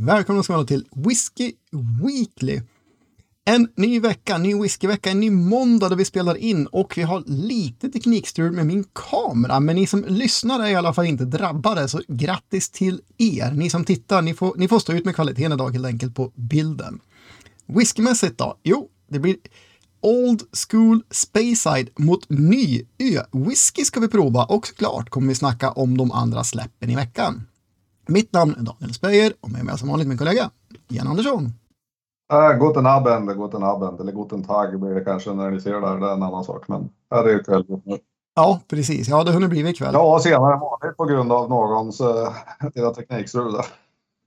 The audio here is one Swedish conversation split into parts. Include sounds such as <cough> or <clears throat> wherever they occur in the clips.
Välkomna ska till Whiskey Weekly. En ny vecka, ny whiskyvecka, en ny måndag där vi spelar in och vi har lite teknikstrul med min kamera. Men ni som lyssnar är i alla fall inte drabbade, så grattis till er. Ni som tittar, ni får, ni får stå ut med kvaliteten idag helt enkelt på bilden. Whiskymässigt då? Jo, det blir Old School Speyside mot ny ö-whisky ska vi prova och såklart kommer vi snacka om de andra släppen i veckan. Mitt namn är Daniel Speyer och med mig som vanligt min kollega Jan Andersson. Äh, guten Abend, guten Abend, eller guten Tag blir det kanske när ni ser det här. Det är en annan sak, men är det kväll nu. Ja, precis. Ja, det hunnit bli ikväll. Ja, senare än vanligt på grund av någons äh, lilla teknikstrul.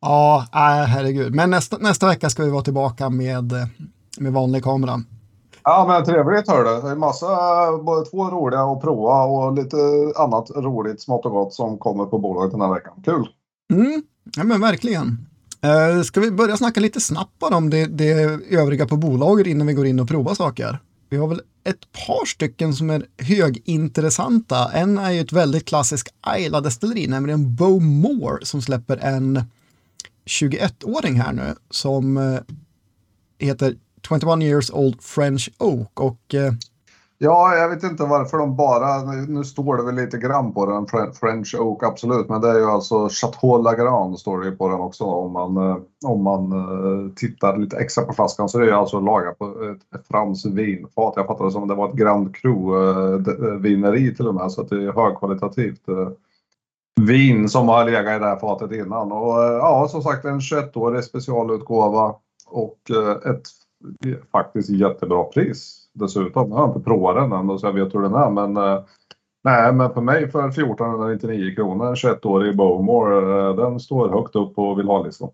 Ja, äh, herregud. Men nästa, nästa vecka ska vi vara tillbaka med, med vanlig kamera. Ja, men trevligt hör du. Det är massa, både två roliga att prova och lite annat roligt smått och gott som kommer på bolaget den här veckan. Kul! Mm, ja, men verkligen. Uh, ska vi börja snacka lite snabbt bara om det, det övriga på bolaget innan vi går in och provar saker? Vi har väl ett par stycken som är högintressanta. En är ju ett väldigt klassiskt Ayla-destilleri, nämligen Bowmore som släpper en 21-åring här nu som eh, heter 21 years old French Oak och eh, Ja, jag vet inte varför de bara, nu står det väl lite grann på den, French Oak absolut, men det är ju alltså Chateau Lagrand står det ju på den också om man, eh, om man eh, tittar lite extra på flaskan så det är ju alltså lagat på ett, ett franskt vinfat. Jag fattar det som att det var ett Grand Cru-vineri eh, till och med så att det är högkvalitativt vin som har legat i det här fatet innan. Och ja, som sagt en 21-årig specialutgåva och ett faktiskt jättebra pris dessutom. Jag har inte provat den än så jag vet hur den är men eh, Nej, men för mig för 1499 kronor, en 21-årig Bowmore, eh, den står högt upp på vill ha-listan.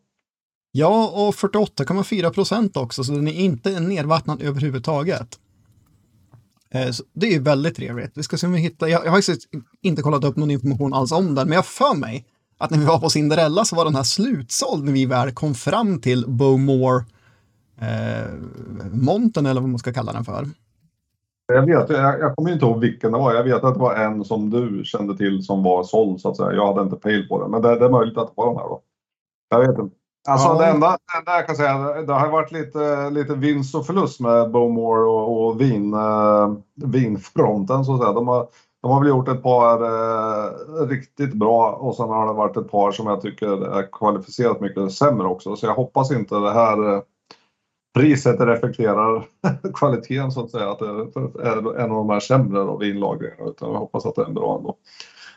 Ja, och 48,4 procent också, så den är inte nedvattnad överhuvudtaget. Eh, så det är ju väldigt trevligt. Vi ska se om vi hittar, jag, jag har inte kollat upp någon information alls om den, men jag för mig att när vi var på Cinderella så var den här slutsåld när vi väl kom fram till Bowmore eh, monten eller vad man ska kalla den för. Jag vet, jag, jag kommer inte ihåg vilken det var. Jag vet att det var en som du kände till som var såld så att säga. Jag hade inte pejl på den, men det, det är möjligt att det var den här då. Jag vet inte. Alltså ja. det, enda, det enda jag kan säga, det har varit lite, lite vinst och förlust med Bowmore och, och vin, eh, vinfronten så att säga. De har, de har väl gjort ett par eh, riktigt bra och sen har det varit ett par som jag tycker är kvalificerat mycket sämre också. Så jag hoppas inte det här eh, priset reflekterar <laughs> kvaliteten så att säga. Att det är en av de här sämre då, vinlagringarna. Utan jag hoppas att det är en bra ändå.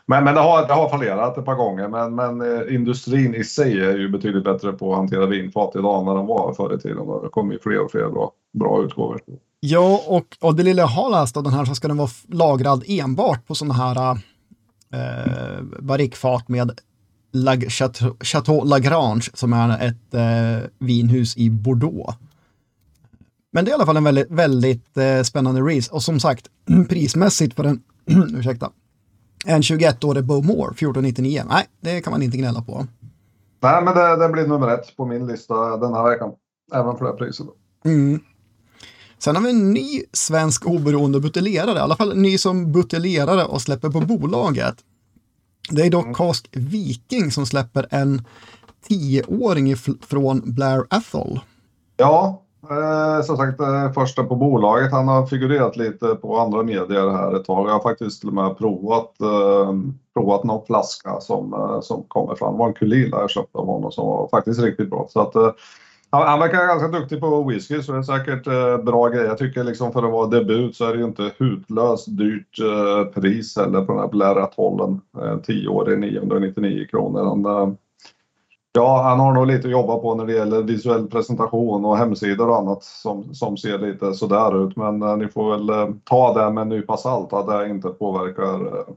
Men, men det, har, det har fallerat ett par gånger. Men, men eh, industrin i sig är ju betydligt bättre på att hantera vinfat idag än vad de var förr i tiden. Det kommer ju fler och fler bra, bra utgåvor. Ja, och, och det lilla jag har läst av den här så ska den vara lagrad enbart på sådana här eh, barrikfat med Lag, Chateau, Chateau Lagrange som är ett eh, vinhus i Bordeaux. Men det är i alla fall en väldigt, väldigt eh, spännande race. Och som sagt, <clears throat> prismässigt för en, <clears throat> ursäkta, en 21-årig Bowmore, 1499, nej, det kan man inte gnälla på. Nej, men det, det blir nummer ett på min lista den här veckan. Även för det priset. Mm. Sen har vi en ny svensk oberoende buteljerare, i alla fall ny som buteljerare och släpper på bolaget. Det är dock mm. Cask Viking som släpper en tioåring från Blair Athol. Ja, Eh, som sagt, eh, första på bolaget. Han har figurerat lite på andra medier här ett tag. Jag har faktiskt till och med provat, eh, provat någon flaska som, eh, som kommer fram. Det var en Kulila jag köpte av honom som var faktiskt riktigt bra. Så att, eh, han, han verkar ganska duktig på whisky så det är säkert eh, bra grejer. Jag tycker liksom för att vara debut så är det ju inte hutlöst dyrt eh, pris heller på den här Blair Atollen. Eh, 10 år 999 kronor. Han, Ja, han har nog lite att jobba på när det gäller visuell presentation och hemsidor och annat som, som ser lite sådär ut. Men eh, ni får väl eh, ta det med en nypa salt att det inte påverkar eh,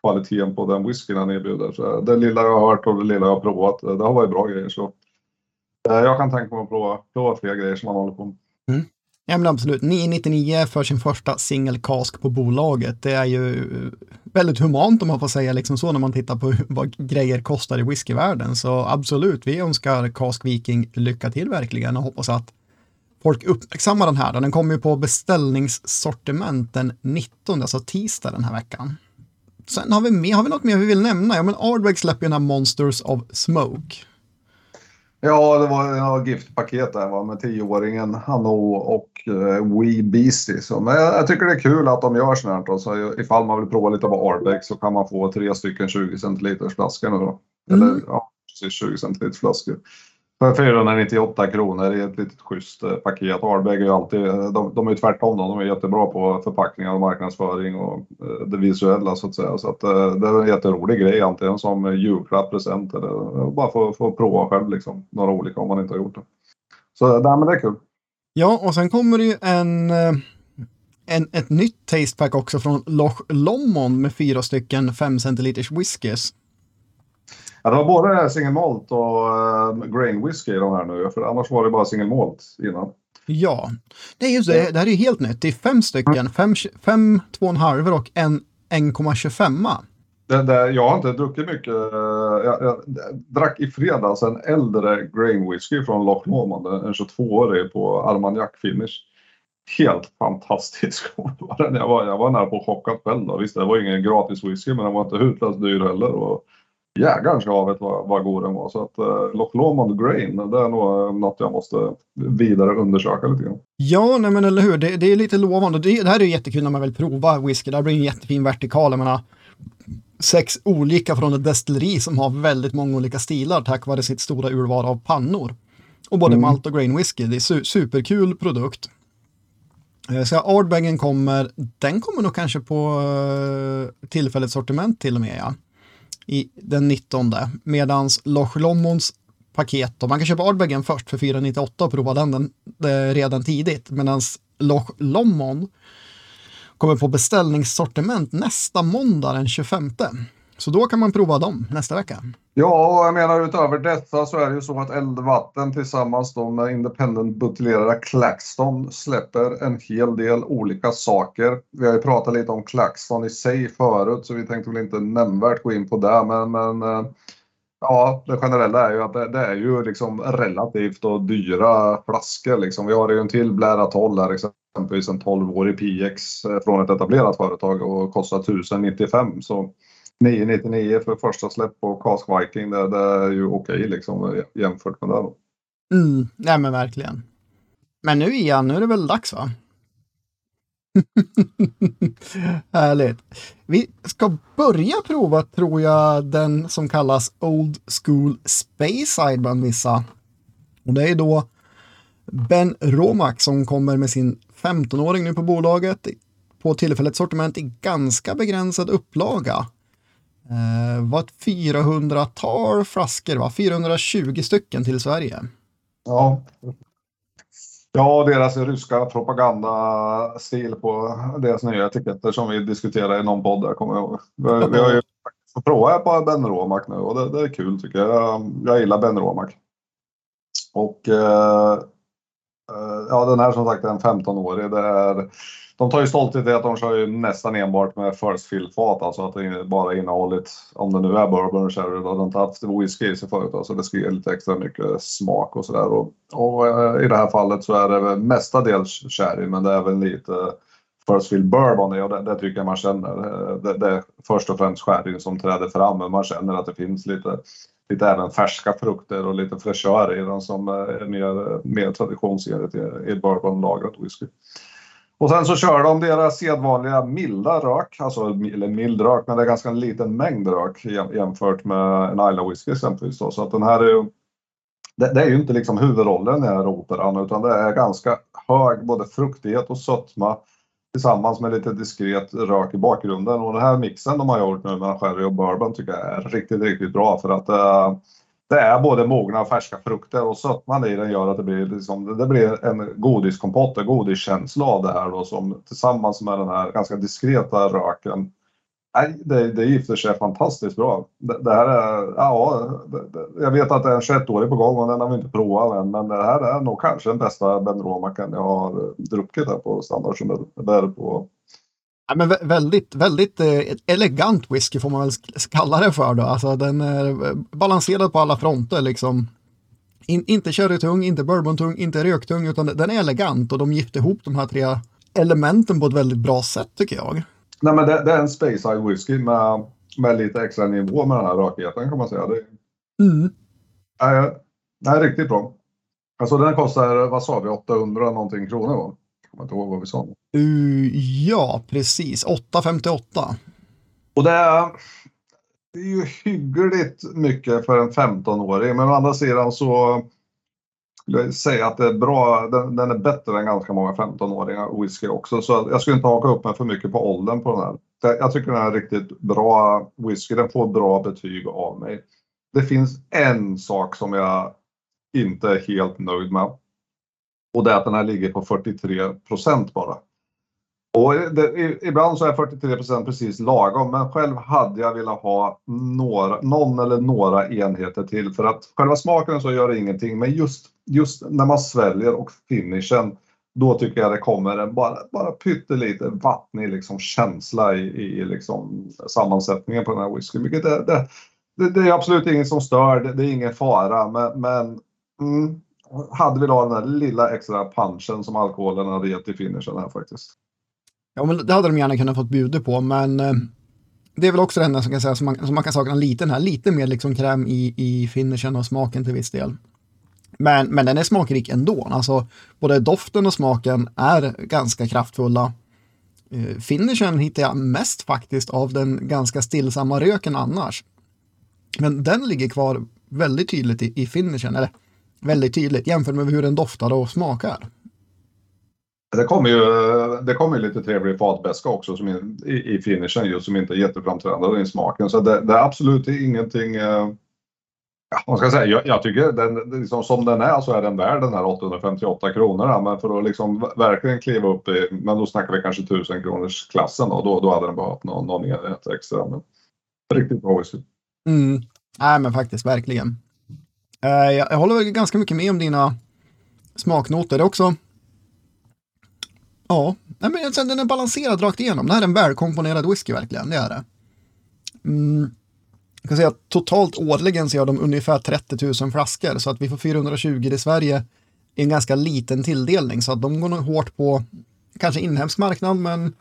kvaliteten på den whiskyn han erbjuder. Så eh, det lilla jag har hört och det lilla jag har provat, eh, det har varit bra grejer. Så eh, jag kan tänka mig att prova, prova fler grejer som han håller på med. Mm. Ja men absolut, 999 för sin första single cask på bolaget. Det är ju väldigt humant om man får säga liksom så när man tittar på <laughs> vad grejer kostar i whiskyvärlden. Så absolut, vi önskar Cask Viking lycka till verkligen och hoppas att folk uppmärksammar den här. Den kommer ju på beställningssortiment den 19, alltså tisdag den här veckan. Sen har vi, med, har vi något mer vi vill nämna? Ja, men Ardbeg släpper ju den här Monsters of Smoke. Ja, det var ja, giftpaket där va, med tioåringen Hano och eh, Wee Beastie. Så, men jag, jag, tycker det är kul att de gör sånt här. Så ifall man vill prova lite på Ardbeg så kan man få tre stycken 20 centiliters flaskor nu då. Mm. Eller ja, 20 centiliters flaskor. För 498 kronor i ett litet schysst eh, paket. Ardbeg är ju alltid, eh, de, de är ju tvärtom då. De är jättebra på förpackningar och marknadsföring och eh, det visuella så att säga. Så att det är en jätterolig grej antingen som julklapp, present eller bara få, få prova själv liksom. Några olika om man inte har gjort det. Så nej, men det är kul. Ja, och sen kommer det ju en, en, ett nytt tastepack också från Loch Lomond med fyra stycken 5 centiliters whiskys. Ja, det var både single malt och uh, grain whisky i de här nu, för annars var det bara single malt innan. Ja, det är just det. Det här är helt nytt. Det är fem stycken, fem, fem två och en halv och en 1,25. Det, det, jag har inte druckit mycket. Jag, jag, jag drack i fredags en äldre grain whisky från Loch Lomond, en 22-årig på Armagnac finish. Helt fantastisk <laughs> jag var, jag var nära på chockat själv. Då. Visst, det var ingen gratis whisky, men den var inte hutlöst dyr heller. Och jägaren ska ha vet vad, vad god den var. Så att uh, Loch Lomond Grain, det är nog något jag måste vidare undersöka lite grann. Ja, nej men eller hur, det, det är lite lovande. Det, det, här är jättekul när man vill prova whisky. Det här blir en jättefin vertikal. Jag menar, sex olika från ett destilleri som har väldigt många olika stilar tack vare sitt stora urval av pannor. Och både mm. malt och grain whisky. Det är su superkul produkt. Eh, så Ardbeggen kommer, den kommer nog kanske på uh, tillfälligt sortiment till och med ja i den 19. Medans Loch Lommons paket, och man kan köpa Ardbeggen först för 498 och prova den, den, den redan tidigt. Medan Loch Lommon kommer på beställningssortiment nästa måndag den 25. Så då kan man prova dem nästa vecka. Ja, och jag menar utöver detta så är det ju så att Eldvatten tillsammans då med Independent buteljerare Claxton släpper en hel del olika saker. Vi har ju pratat lite om Claxton i sig förut så vi tänkte väl inte nämnvärt gå in på det men, men eh, Ja, det generella är ju att det, det är ju liksom relativt och dyra flaskor. Liksom. Vi har ju en till Blära 12 här exempelvis en 12-årig PX eh, från ett etablerat företag och kostar 1095. Så 999 för första släpp på Cask Viking, det, det är ju okej okay, liksom jämfört med det. Då. Mm, nej men verkligen. Men nu igen, nu är det väl dags va? <laughs> Härligt. Vi ska börja prova, tror jag, den som kallas Old School Space Side bland vissa. Och det är då Ben Romack som kommer med sin 15-åring nu på bolaget på tillfälligt sortiment i ganska begränsad upplaga. Eh, var ett 400-tal flaskor, va? 420 stycken till Sverige. Ja. Ja, deras ryska propagandastil på deras nya etiketter som vi diskuterade i någon podd där, kommer jag ihåg. Vi, vi har ju fått prova på Ben Romak nu och det, det, är kul tycker jag. Jag gillar Ben Romak. Och eh Eh, ja, den här som sagt är en 15-årig. Det är de tar ju stolthet i att de kör ju nästan enbart med first fill-fat, alltså att det bara innehållit, om det nu är bourbon sherry, då, de inte haft whisky i sig förut, så alltså det ska ge lite extra mycket smak och sådär. Och, och eh, i det här fallet så är det väl mestadels sherry, men det är även lite first fill bourbon i och det, det, tycker jag man känner. Eh, det, det är först och främst sherryn som träder fram, men man känner att det finns lite lite även färska frukter och lite fräschör i den som eh, är mer, mer traditionsenligt i, i bourbonlagrat whisky. Och sen så kör de deras sedvanliga milda rök, alltså eller mild rök, men det är ganska en liten mängd rök jämfört med en Isla whisky exempelvis. då Så att den här är ju, det, det, är ju inte liksom huvudrollen i den här operan utan det är ganska hög både fruktighet och sötma tillsammans med lite diskret rök i bakgrunden. Och den här mixen de har gjort nu mellan sherry och bourbon tycker jag är riktigt, riktigt bra för att eh, det är både mogna och färska frukter och sötman i den gör att det blir, liksom, det blir en godiskompott, en godiskänsla av det här då som tillsammans med den här ganska diskreta röken Nej, det, det gifter sig fantastiskt bra. Det, det här är, ja, det, jag vet att det är en 21-årig på gång och den har vi inte provat än, men det här är nog kanske den bästa Ben Romacken jag har druckit här på standard som är på Ja, men väldigt, väldigt eh, elegant whisky får man väl kalla det för då. Alltså den är balanserad på alla fronter liksom. In, inte sherrytung, inte bourbontung, inte röktung, utan den är elegant och de gifter ihop de här tre elementen på ett väldigt bra sätt tycker jag. Nej, men det, det är en Space whisky med, med lite extra nivå med den här rökigheten kan man säga. Det, mm. äh, Nej, riktigt bra. Alltså den kostar, vad sa vi, 800 någonting kronor va? Jag kommer inte ihåg vad vi sa. Uh, ja, precis. 858. Och det är, det är ju hyggligt mycket för en 15-åring, men å andra sidan så skulle jag säga att det är bra, den, den är bättre än ganska många 15-åringar whisky också. Så jag skulle inte haka upp mig för mycket på åldern på den här. Jag tycker den är riktigt bra whisky, den får bra betyg av mig. Det finns en sak som jag inte är helt nöjd med. Och det är att den här ligger på 43 procent bara. Och det, ibland så är 43 procent precis lagom, men själv hade jag velat ha några, någon eller några enheter till för att själva smaken så gör det ingenting, men just, just när man sväljer och finishen, då tycker jag det kommer en bara, bara pyttelite vattnig liksom känsla i, i liksom sammansättningen på den här whiskyn. det, det, det, det, är absolut inget som stör, det, det är ingen fara, men, men mm, hade vi ha den där lilla extra punchen som alkoholen hade gett i finishen här faktiskt. Ja, men det hade de gärna kunnat fått bjuda på, men eh, det är väl också det enda som, kan säga, som, man, som man kan sakna lite, den här, lite mer liksom kräm i, i finishen och smaken till viss del. Men, men den är smakrik ändå. Alltså, både doften och smaken är ganska kraftfulla. Eh, finishen hittar jag mest faktiskt av den ganska stillsamma röken annars. Men den ligger kvar väldigt tydligt i, i finishen, eller väldigt tydligt jämfört med hur den doftar och smakar. Det kommer ju, det kommer ju lite trevlig fatbäska också som i, i finishen just som inte är jätteframträdande i smaken. Så det, det är absolut ingenting eh, Ja, man ska säga, jag, jag tycker den, liksom, som den är så är den värd den här 858 kronorna. Men för att liksom verkligen kliva upp i, men då snackar vi kanske 1000 kronors klassen då, då, då hade den behövt någon, någon enhet extra. Men riktigt bra whisky. Mm. Nej men faktiskt, verkligen. Uh, jag, jag håller ganska mycket med om dina smaknoter. Det är också Ja, Nej, men den är balanserad rakt igenom. Det här är en välkomponerad whisky verkligen, det är det. Mm. Jag kan säga att totalt årligen så gör de ungefär 30 000 flaskor så att vi får 420 i Sverige i en ganska liten tilldelning så att de går nog hårt på kanske inhemsk marknad men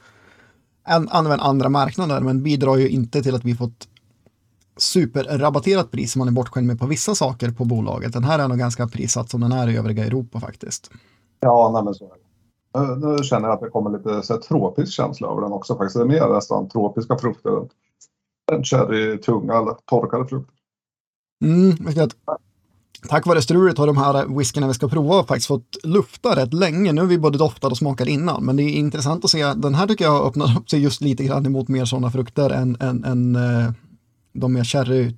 använder andra marknader men bidrar ju inte till att vi fått superrabatterat pris som man är bortskämd med på vissa saker på bolaget. Den här är nog ganska prissatt som den är i övriga Europa faktiskt. Ja, nej men så är det. Nu känner jag att det kommer lite så här, tropisk känsla över den också faktiskt. Det är mer nästan tropiska frukter än cherry-tunga eller torkade frukter. Mm, tack vare strulet har de här whiskyna vi ska prova faktiskt fått lufta rätt länge. Nu har vi både doftat och smakat innan, men det är intressant att se. Den här tycker jag öppnar upp sig just lite grann emot mer sådana frukter än, än, än uh, de mer cherry.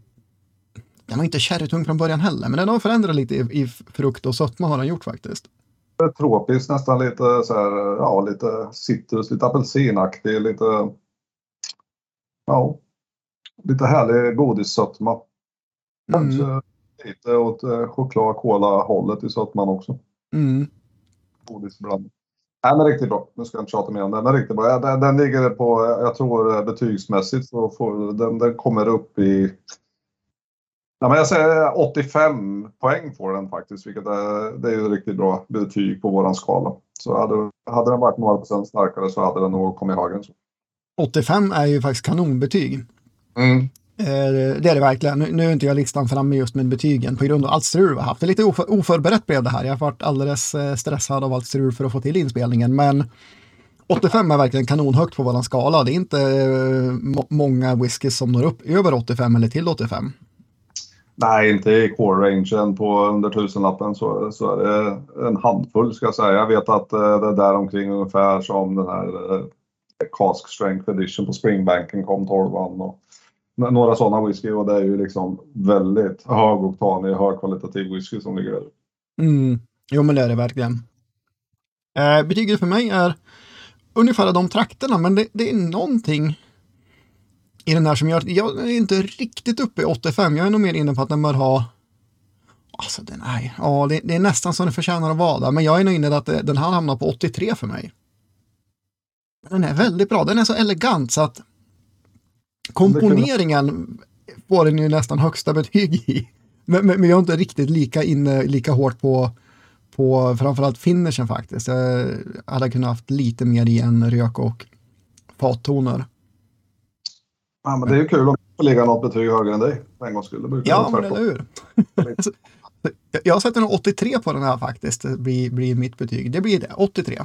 Den var inte cherrytung från början heller, men den har förändrat lite i, i frukt och sötma har den gjort faktiskt tropiskt, nästan lite så här, ja, lite citrus, lite apelsinaktig, lite, ja, lite härlig godissötma. Kanske mm. lite åt eh, choklad cola hållet i sötman också. Mm. Godisblandning. Nej, men riktigt bra. Nu ska jag inte tjata mer om det, men riktigt bra. Den, den ligger på, jag tror betygsmässigt så får den, den kommer upp i Ja, men jag säger 85 poäng får den faktiskt, vilket är, det är ju riktigt bra betyg på våran skala. Så hade, hade den varit några procent starkare så hade den nog kommit högre än så. 85 är ju faktiskt kanonbetyg. Mm. Eh, det är det verkligen. Nu, nu är inte jag listan framme just med betygen på grund av allt strul vi har haft. Det är lite oför, oförberett blev det här. Jag har varit alldeles eh, stressad av allt strul för att få till inspelningen. Men 85 är verkligen kanonhögt på våran skala. Det är inte eh, många whiskys som når upp över 85 eller till 85. Nej, inte i core-rangen på under tusenlappen så, så är det en handfull ska jag säga. Jag vet att det är där omkring ungefär som den här Cask Strength Edition på Springbanken kom 12 och några sådana whisky och det är ju liksom väldigt högoktanig, högkvalitativ whisky som ligger där. Mm. Jo, men det är det verkligen. Eh, betyget för mig är ungefär de trakterna, men det, det är någonting i den här som gör att jag är inte riktigt uppe i 85. Jag är nog mer inne på att den bör ha Alltså den är, ja det, det är nästan som den förtjänar att vara där, men jag är nog inne på att det, den här hamnar på 83 för mig. Den är väldigt bra, den är så elegant så att komponeringen får den ju nästan högsta betyg i. Men, men, men jag är inte riktigt lika inne, lika hårt på, på framförallt finishen faktiskt. Jag hade kunnat haft lite mer i en rök och fattoner. Ja, men det är ju kul om får ligga något betyg högre än dig en gångs skull. Ja, men eller hur. <laughs> Jag sätter nog 83 på den här faktiskt, det blir, blir mitt betyg. Det blir det, 83.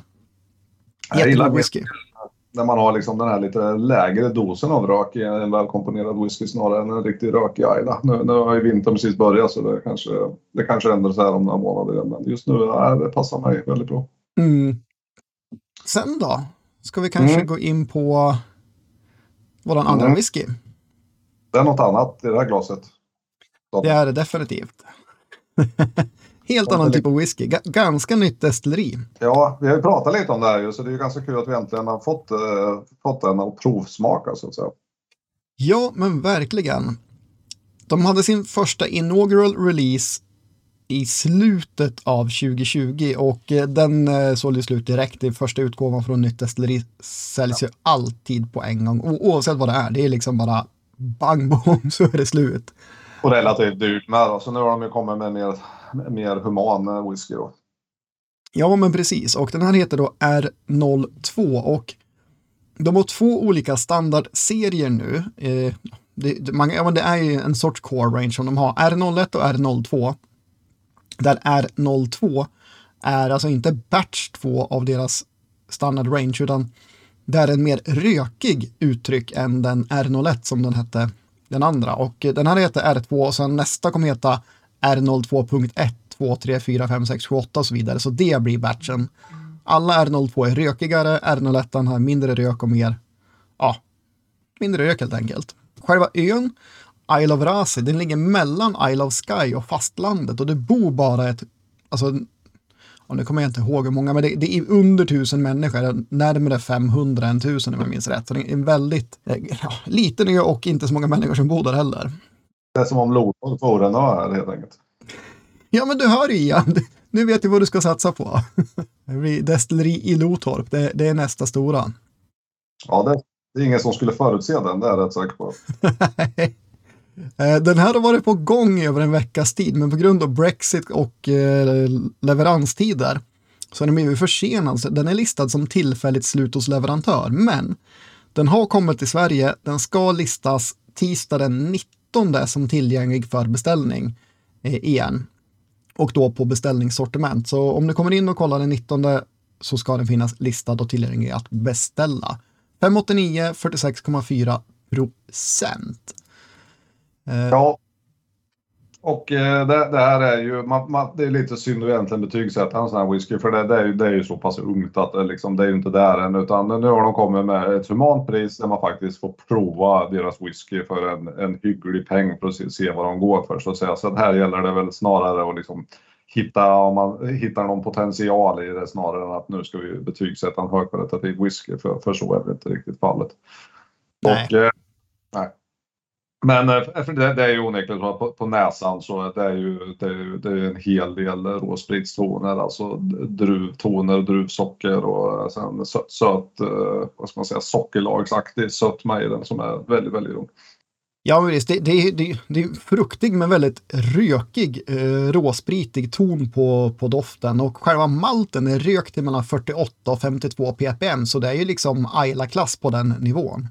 Jag gillar Jättebra whisky. När man har liksom den här lite lägre dosen av rök i en välkomponerad whisky snarare än en riktig rökig Ayla. Nu, nu har ju vintern precis börjat så det kanske, det kanske ändrar sig här om några månader. Men just nu är det passar mig väldigt bra. Mm. Sen då? Ska vi kanske Mm. gå in på våran andra Mm. whisky? Det är något annat i det här glaset. Så, Det är det definitivt. <laughs> Helt Ja, annan typ av whisky. Ga- ganska nytt destilleri. Ja, vi har ju pratat lite om det här ju, så det är ju ganska kul att vi äntligen har fått, eh, fått den att provsmaka så att säga. Ja, men verkligen. De hade sin första inaugural release i slutet av 2020 och eh, den eh, sålde slut direkt. Är första utgåvan från nytt destilleri säljs ju alltid på en gång, o- oavsett vad det är. Det är liksom bara bang bom <laughs> så är det slut. Och relativt dyrt med då. Så nu har de ju kommit med mer, <laughs> mer human whisky då. Ja, men precis. Och den här heter då R02 och de har två olika standardserier nu. Eh, det, man, ja, men det är ju en sorts core range som de har. R01 och R02. Där R02 är alltså inte batch 2 av deras standard range utan det är en mer rökig uttryck än den R01 som den hette den andra. Och eh, den här heter R2 och sen nästa kommer heta R02.1, 2, 3, 4, 5, 6, 7, 8 och så vidare. Så det blir batchen. Alla R02 är rökigare, R01 har mindre rök och mer, ja, mindre rök helt enkelt. Själva ön, Isle of Rasi, den ligger mellan Isle of Sky och fastlandet och det bor bara ett, alltså, och nu kommer jag inte ihåg hur många, men det, det är under tusen människor, närmare 500 än tusen om jag minns rätt. Så det är en väldigt eh, ja, liten ö och inte så många människor som bor där heller. Det är som om Lodon vore en ö här helt enkelt. Ja, men du hör ju Ian, nu vet du vad du ska satsa på. Det blir destilleri i Lotorp, det, det är nästa stora. Ja, det, det är ingen som skulle förutse den, det är jag rätt säker på. <laughs> Eh, Den här har varit på gång i över en veckas tid, men på grund av Brexit och eh, leveranstider så är den blivit försenad. Den är listad som tillfälligt slut hos leverantör, men den har kommit till Sverige. Den ska listas tisdag den 19 som tillgänglig för beställning eh, igen. Och då på beställningssortiment. Så om du kommer in och kollar den 19 så ska den finnas listad och tillgänglig att beställa. 589 46,4 procent. Eh, ja. Och eh, det, det här är ju, man, man, det är lite synd att egentligen betygsätta en sån här whisky för det, det, är ju, det är ju så pass ungt att det, liksom, det är ju inte där än utan nu har de kommit med ett humant pris där man faktiskt får prova deras whisky för en, en hygglig peng för att se, se vad de går för så att säga. Så att här gäller det väl snarare att liksom hitta, om man hittar någon potential i det snarare än att nu ska vi betygsätta en högkvalitativ whisky för, för så är det inte riktigt fallet. Nej. Och, eh. Men eh, det, är ju onekligen så att på, på näsan så är det är ju, det är, ju- det är en hel del råspritstoner, alltså druvtoner, druvsocker och eh, sen söt, söt vad ska man säga, sockerlagsaktig sötma i den som är väldigt, väldigt god. Ja, men visst, det, det, är- det, det är fruktig men väldigt rökig, eh, råspritig ton på, på doften och själva malten är rökt till mellan 48 och 52 ppm så det är ju liksom Ayla-klass på den nivån.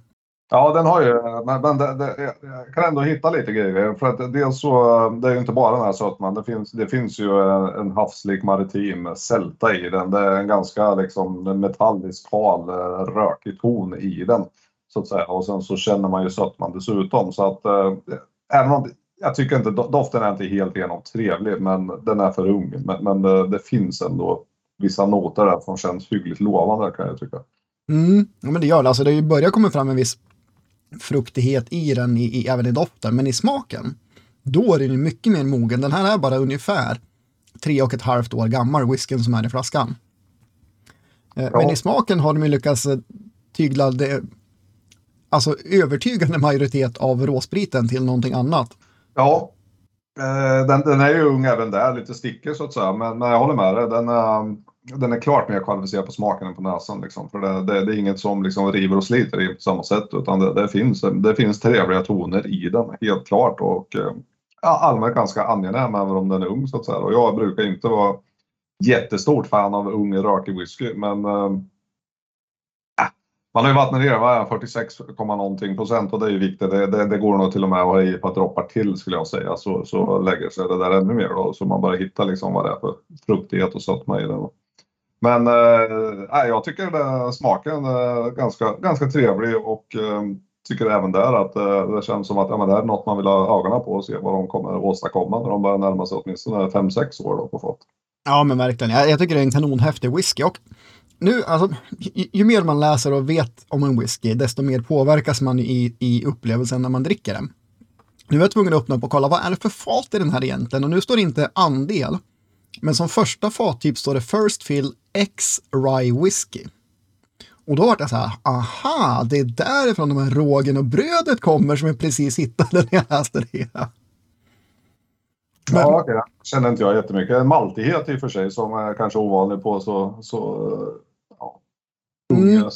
Ja, den har ju, men, men det, det, jag kan ändå hitta lite grejer. För att dels så, det är ju inte bara den här sötman. Det finns, det finns ju en, en havslik maritim sälta i den. Det är en ganska liksom metallisk, hal, eh, rökig ton i den. Så att säga. Och sen så känner man ju sötman dessutom. Så att, eh, även om, jag tycker inte, doften är inte helt igenom trevlig, men den är för ung. Men, men det, det finns ändå vissa noter där som känns hyggligt lovande kan jag tycka. Mm, ja, men det gör det. Alltså, det har ju börjat komma fram en viss fruktighet i den, i, i, även i doften, men i smaken, då är den mycket mer mogen. Den här är bara ungefär tre och ett halvt år gammal, whiskyn som är i flaskan. Eh, Men Ja. i smaken har de ju lyckats eh, tygla det, alltså övertygande majoritet av råspriten till någonting annat. Ja, eh, den, den är ju ung även där, lite stickig så att säga. Men, men jag håller med dig. Den, är- den är klart mer kvalificerad på smaken än på näsan. Liksom. För det, det, det är inget som liksom river och sliter i på samma sätt. Utan det, det, finns, det finns trevliga toner i den, helt klart. Och eh, ja, allmänt ganska angenäm även om den är ung så att säga. Och jag brukar inte vara jättestort fan av ung rökig whisky. Men eh, äh, Man har ju vattnat ner, vad 46, någonting procent och det är ju viktigt. Det, det, det, går nog till och med att ha i ett par droppar till skulle jag säga. Så, så lägger sig det där ännu mer då. Så man bara hittar liksom vad det är för fruktighet och sötma i det. Men eh, jag tycker det, smaken är ganska, ganska trevlig och eh, tycker även där att eh, det känns som att ja, men det är något man vill ha ögonen på och se vad de kommer åstadkomma när de börjar närma sig åtminstone 5-6 år då på fat. Ja, men verkligen. Jag, jag tycker det är en kanonhäftig whisky. Och nu, alltså, ju, ju, mer man läser och vet om en whisky, desto mer påverkas man i, i upplevelsen när man dricker den. Nu är jag tvungen att öppna upp och kolla, vad är det för fat i den här egentligen? Och nu står det inte andel, men som första fattyp står det First Fill X Rye Whisky. Och då var det så här, aha, det är därifrån de här rågen och brödet kommer som jag precis hittade när jag läste det. Men... Ja, okay. känner inte jag jättemycket. En maltighet i och för sig som är kanske ovanlig på så, så ja, mm.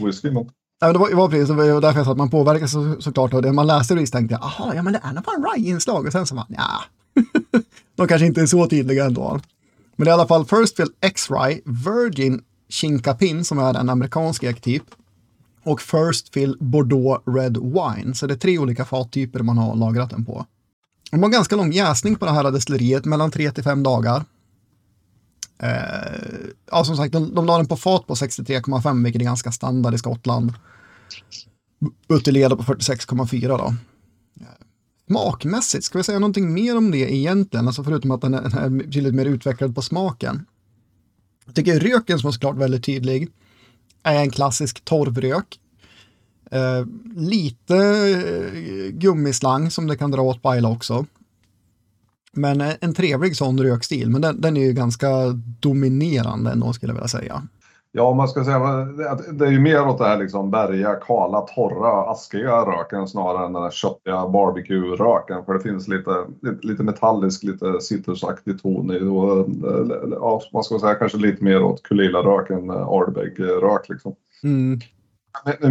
whisky. Men... Ja, det var, det var precis det var därför jag sa att man påverkas så, såklart av det. Man läste det tänkte jag, aha, ja men det är nog fan rye-inslag. Och sen så man, ja, <laughs> de kanske inte är så tydliga ändå. Men det är i alla fall First Fill X-Rye, Virgin Chinkapin som är en amerikansk ektyp och First Fill Bordeaux Red Wine. Så det är tre olika fattyper man har lagrat den på. De har ganska lång jäsning på det här destilleriet, mellan 3 till 5 dagar. Eh, ja, som sagt, de, de la den på fat på 63,5, vilket är ganska standard i Skottland. Buteljerade på 46,4 då. Smakmässigt, ska vi säga någonting mer om det egentligen? Alltså förutom att den är, den är betydligt mer utvecklad på smaken. Jag tycker röken som är såklart väldigt tydlig är en klassisk torvrök. Eh, lite eh, gummislang som det kan dra åt Baila också. Men eh, en trevlig sån rökstil, men den, den är ju ganska dominerande ändå skulle jag vilja säga. Ja, man ska säga det är ju mer åt det här liksom berga, kala, torra, askiga röken snarare än den här köttiga barbecue-röken. För det finns lite, lite metallisk, lite citrusaktig ton i. Och, ja, man ska säga kanske lite mer åt Kulila-rök än Ardbeg-rök liksom. Mm.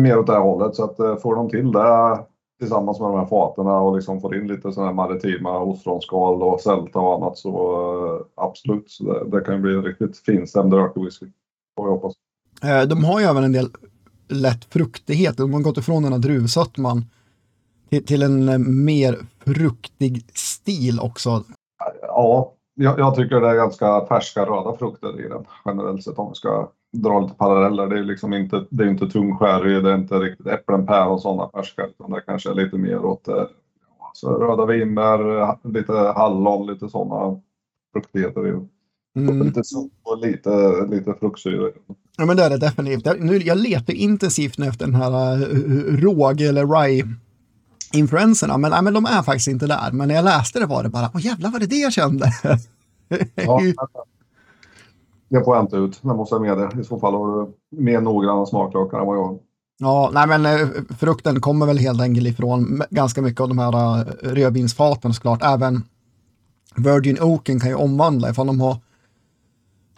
Mer åt det här hållet så att eh, får de till det tillsammans med de här faten och liksom får in lite sådana här maritima ostronskal och sälta och annat så eh, absolut, så det, det kan bli en riktigt finstämd rökewhisky. Får jag hoppas. Eh, de har ju även en del lätt fruktighet. De har gått ifrån den här druvsötman till, till en mer fruktig stil också. Ja, jag, jag, tycker det är ganska färska röda frukter i den generellt sett om vi ska dra lite paralleller. Det är liksom inte, det är inte tung sherry, det är inte riktigt äpplen, päron och sådana färska utan det kanske är lite mer åt eh, alltså röda vinbär, lite hallon, lite sådana fruktigheter Mm. Lite sop och lite, lite fruktsyra. Ja men det är det definitivt. Jag, nu, jag letar intensivt nu efter den här uh, råg eller rye influenserna, men, nej, men de är faktiskt inte där. Men när jag läste det var det bara, åh jävlar var det det jag kände? <laughs> ja, det får jag inte ut, det måste jag med det. I så fall har du mer noggranna smaklökar än vad jag har. Ja, nej men eh, frukten kommer väl helt enkelt ifrån ganska mycket av de här uh, rödvinsfaten såklart. Även Virgin Oaken kan ju omvandla ifall de har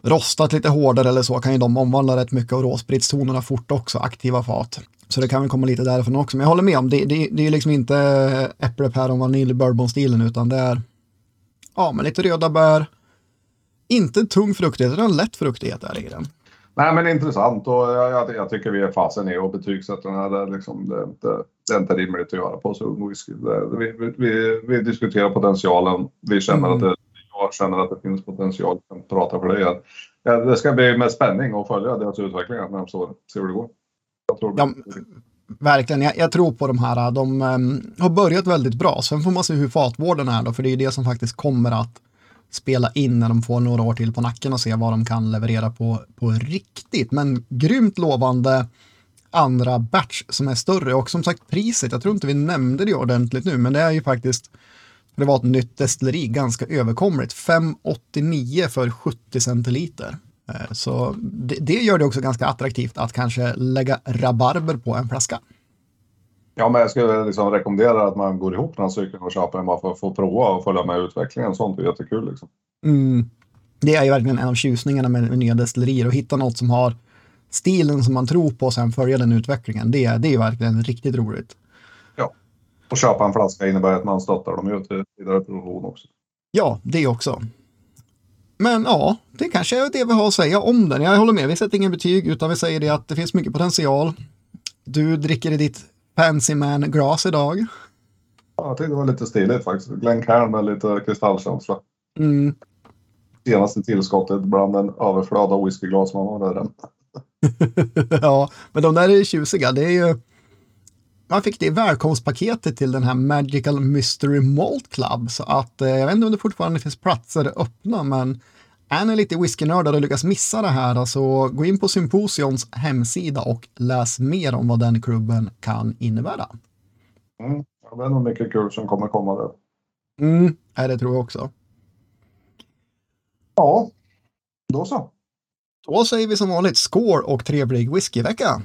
rostat lite hårdare eller så kan ju de omvandla rätt mycket av råspritstonerna fort också, aktiva fat. Så det kan väl komma lite därifrån också. Men jag håller med om, det, det, det är liksom inte äpple, päron, vanilj, bourbon-stilen utan det är ja, men lite röda bär. Inte tung fruktighet, utan lätt fruktighet är i den. Nej, men intressant och jag, jag, jag tycker vi är fasen i och betygsätter den här. Det, liksom, det, det, det, är inte rimligt att göra på så. Det, vi, vi, vi, diskuterar potentialen. Vi känner mm. att det jag känner att det finns potential att prata för det. Ja, det ska bli med spänning att följa deras utveckling närmsta åren. Se hur det går. Ja, verkligen, jag, jag, tror på de här. De um, har börjat väldigt bra. Sen får man se hur fatvården är då, för det är det som faktiskt kommer att spela in när de får några år till på nacken och se vad de kan leverera på, på riktigt. Men grymt lovande andra batch som är större och som sagt priset, jag tror inte vi nämnde det ordentligt nu, men det är ju faktiskt det var ett nytt destilleri, ganska överkomligt. 5,89 för 70 centiliter. Eh, så det, det, gör det också ganska attraktivt att kanske lägga rabarber på en flaska. Ja, men jag skulle liksom rekommendera att man går ihop några stycken och köper en bara för att få prova och följa med utvecklingen. Sånt är jättekul. Liksom. Mm. Det är ju verkligen en av tjusningarna med, med nya destillerier, att hitta något som har stilen som man tror på och sen följa den utvecklingen. Det, det är verkligen riktigt roligt. Och köpa en flaska innebär att man stöttar dem ju till vidare produktion också. Ja, det också. Men ja, det kanske är det vi har att säga om den. Jag håller med, vi sätter ingen betyg utan vi säger det att det finns mycket potential. Du dricker i ditt Pansy Man-glas idag. Ja, jag tyckte det var lite stiligt faktiskt. Glencairn med lite kristallkänsla. Mm. Senaste tillskottet bland en överflöd av whiskyglas man har där. <laughs> ja, men de där är tjusiga. Det är ju... Man fick det i välkomstpaketet till den här Magical Mystery Malt Club. Så att eh, jag vet inte om det fortfarande finns platser öppna, men är ni lite whiskynördar och lyckas missa det här, alltså gå in på Symposions hemsida och läs mer om vad den klubben kan innebära. Mm. Det är nog mycket kul som kommer komma där. Mm, det tror jag också. Ja, då så. Då säger vi som vanligt skål och trevlig whiskyvecka!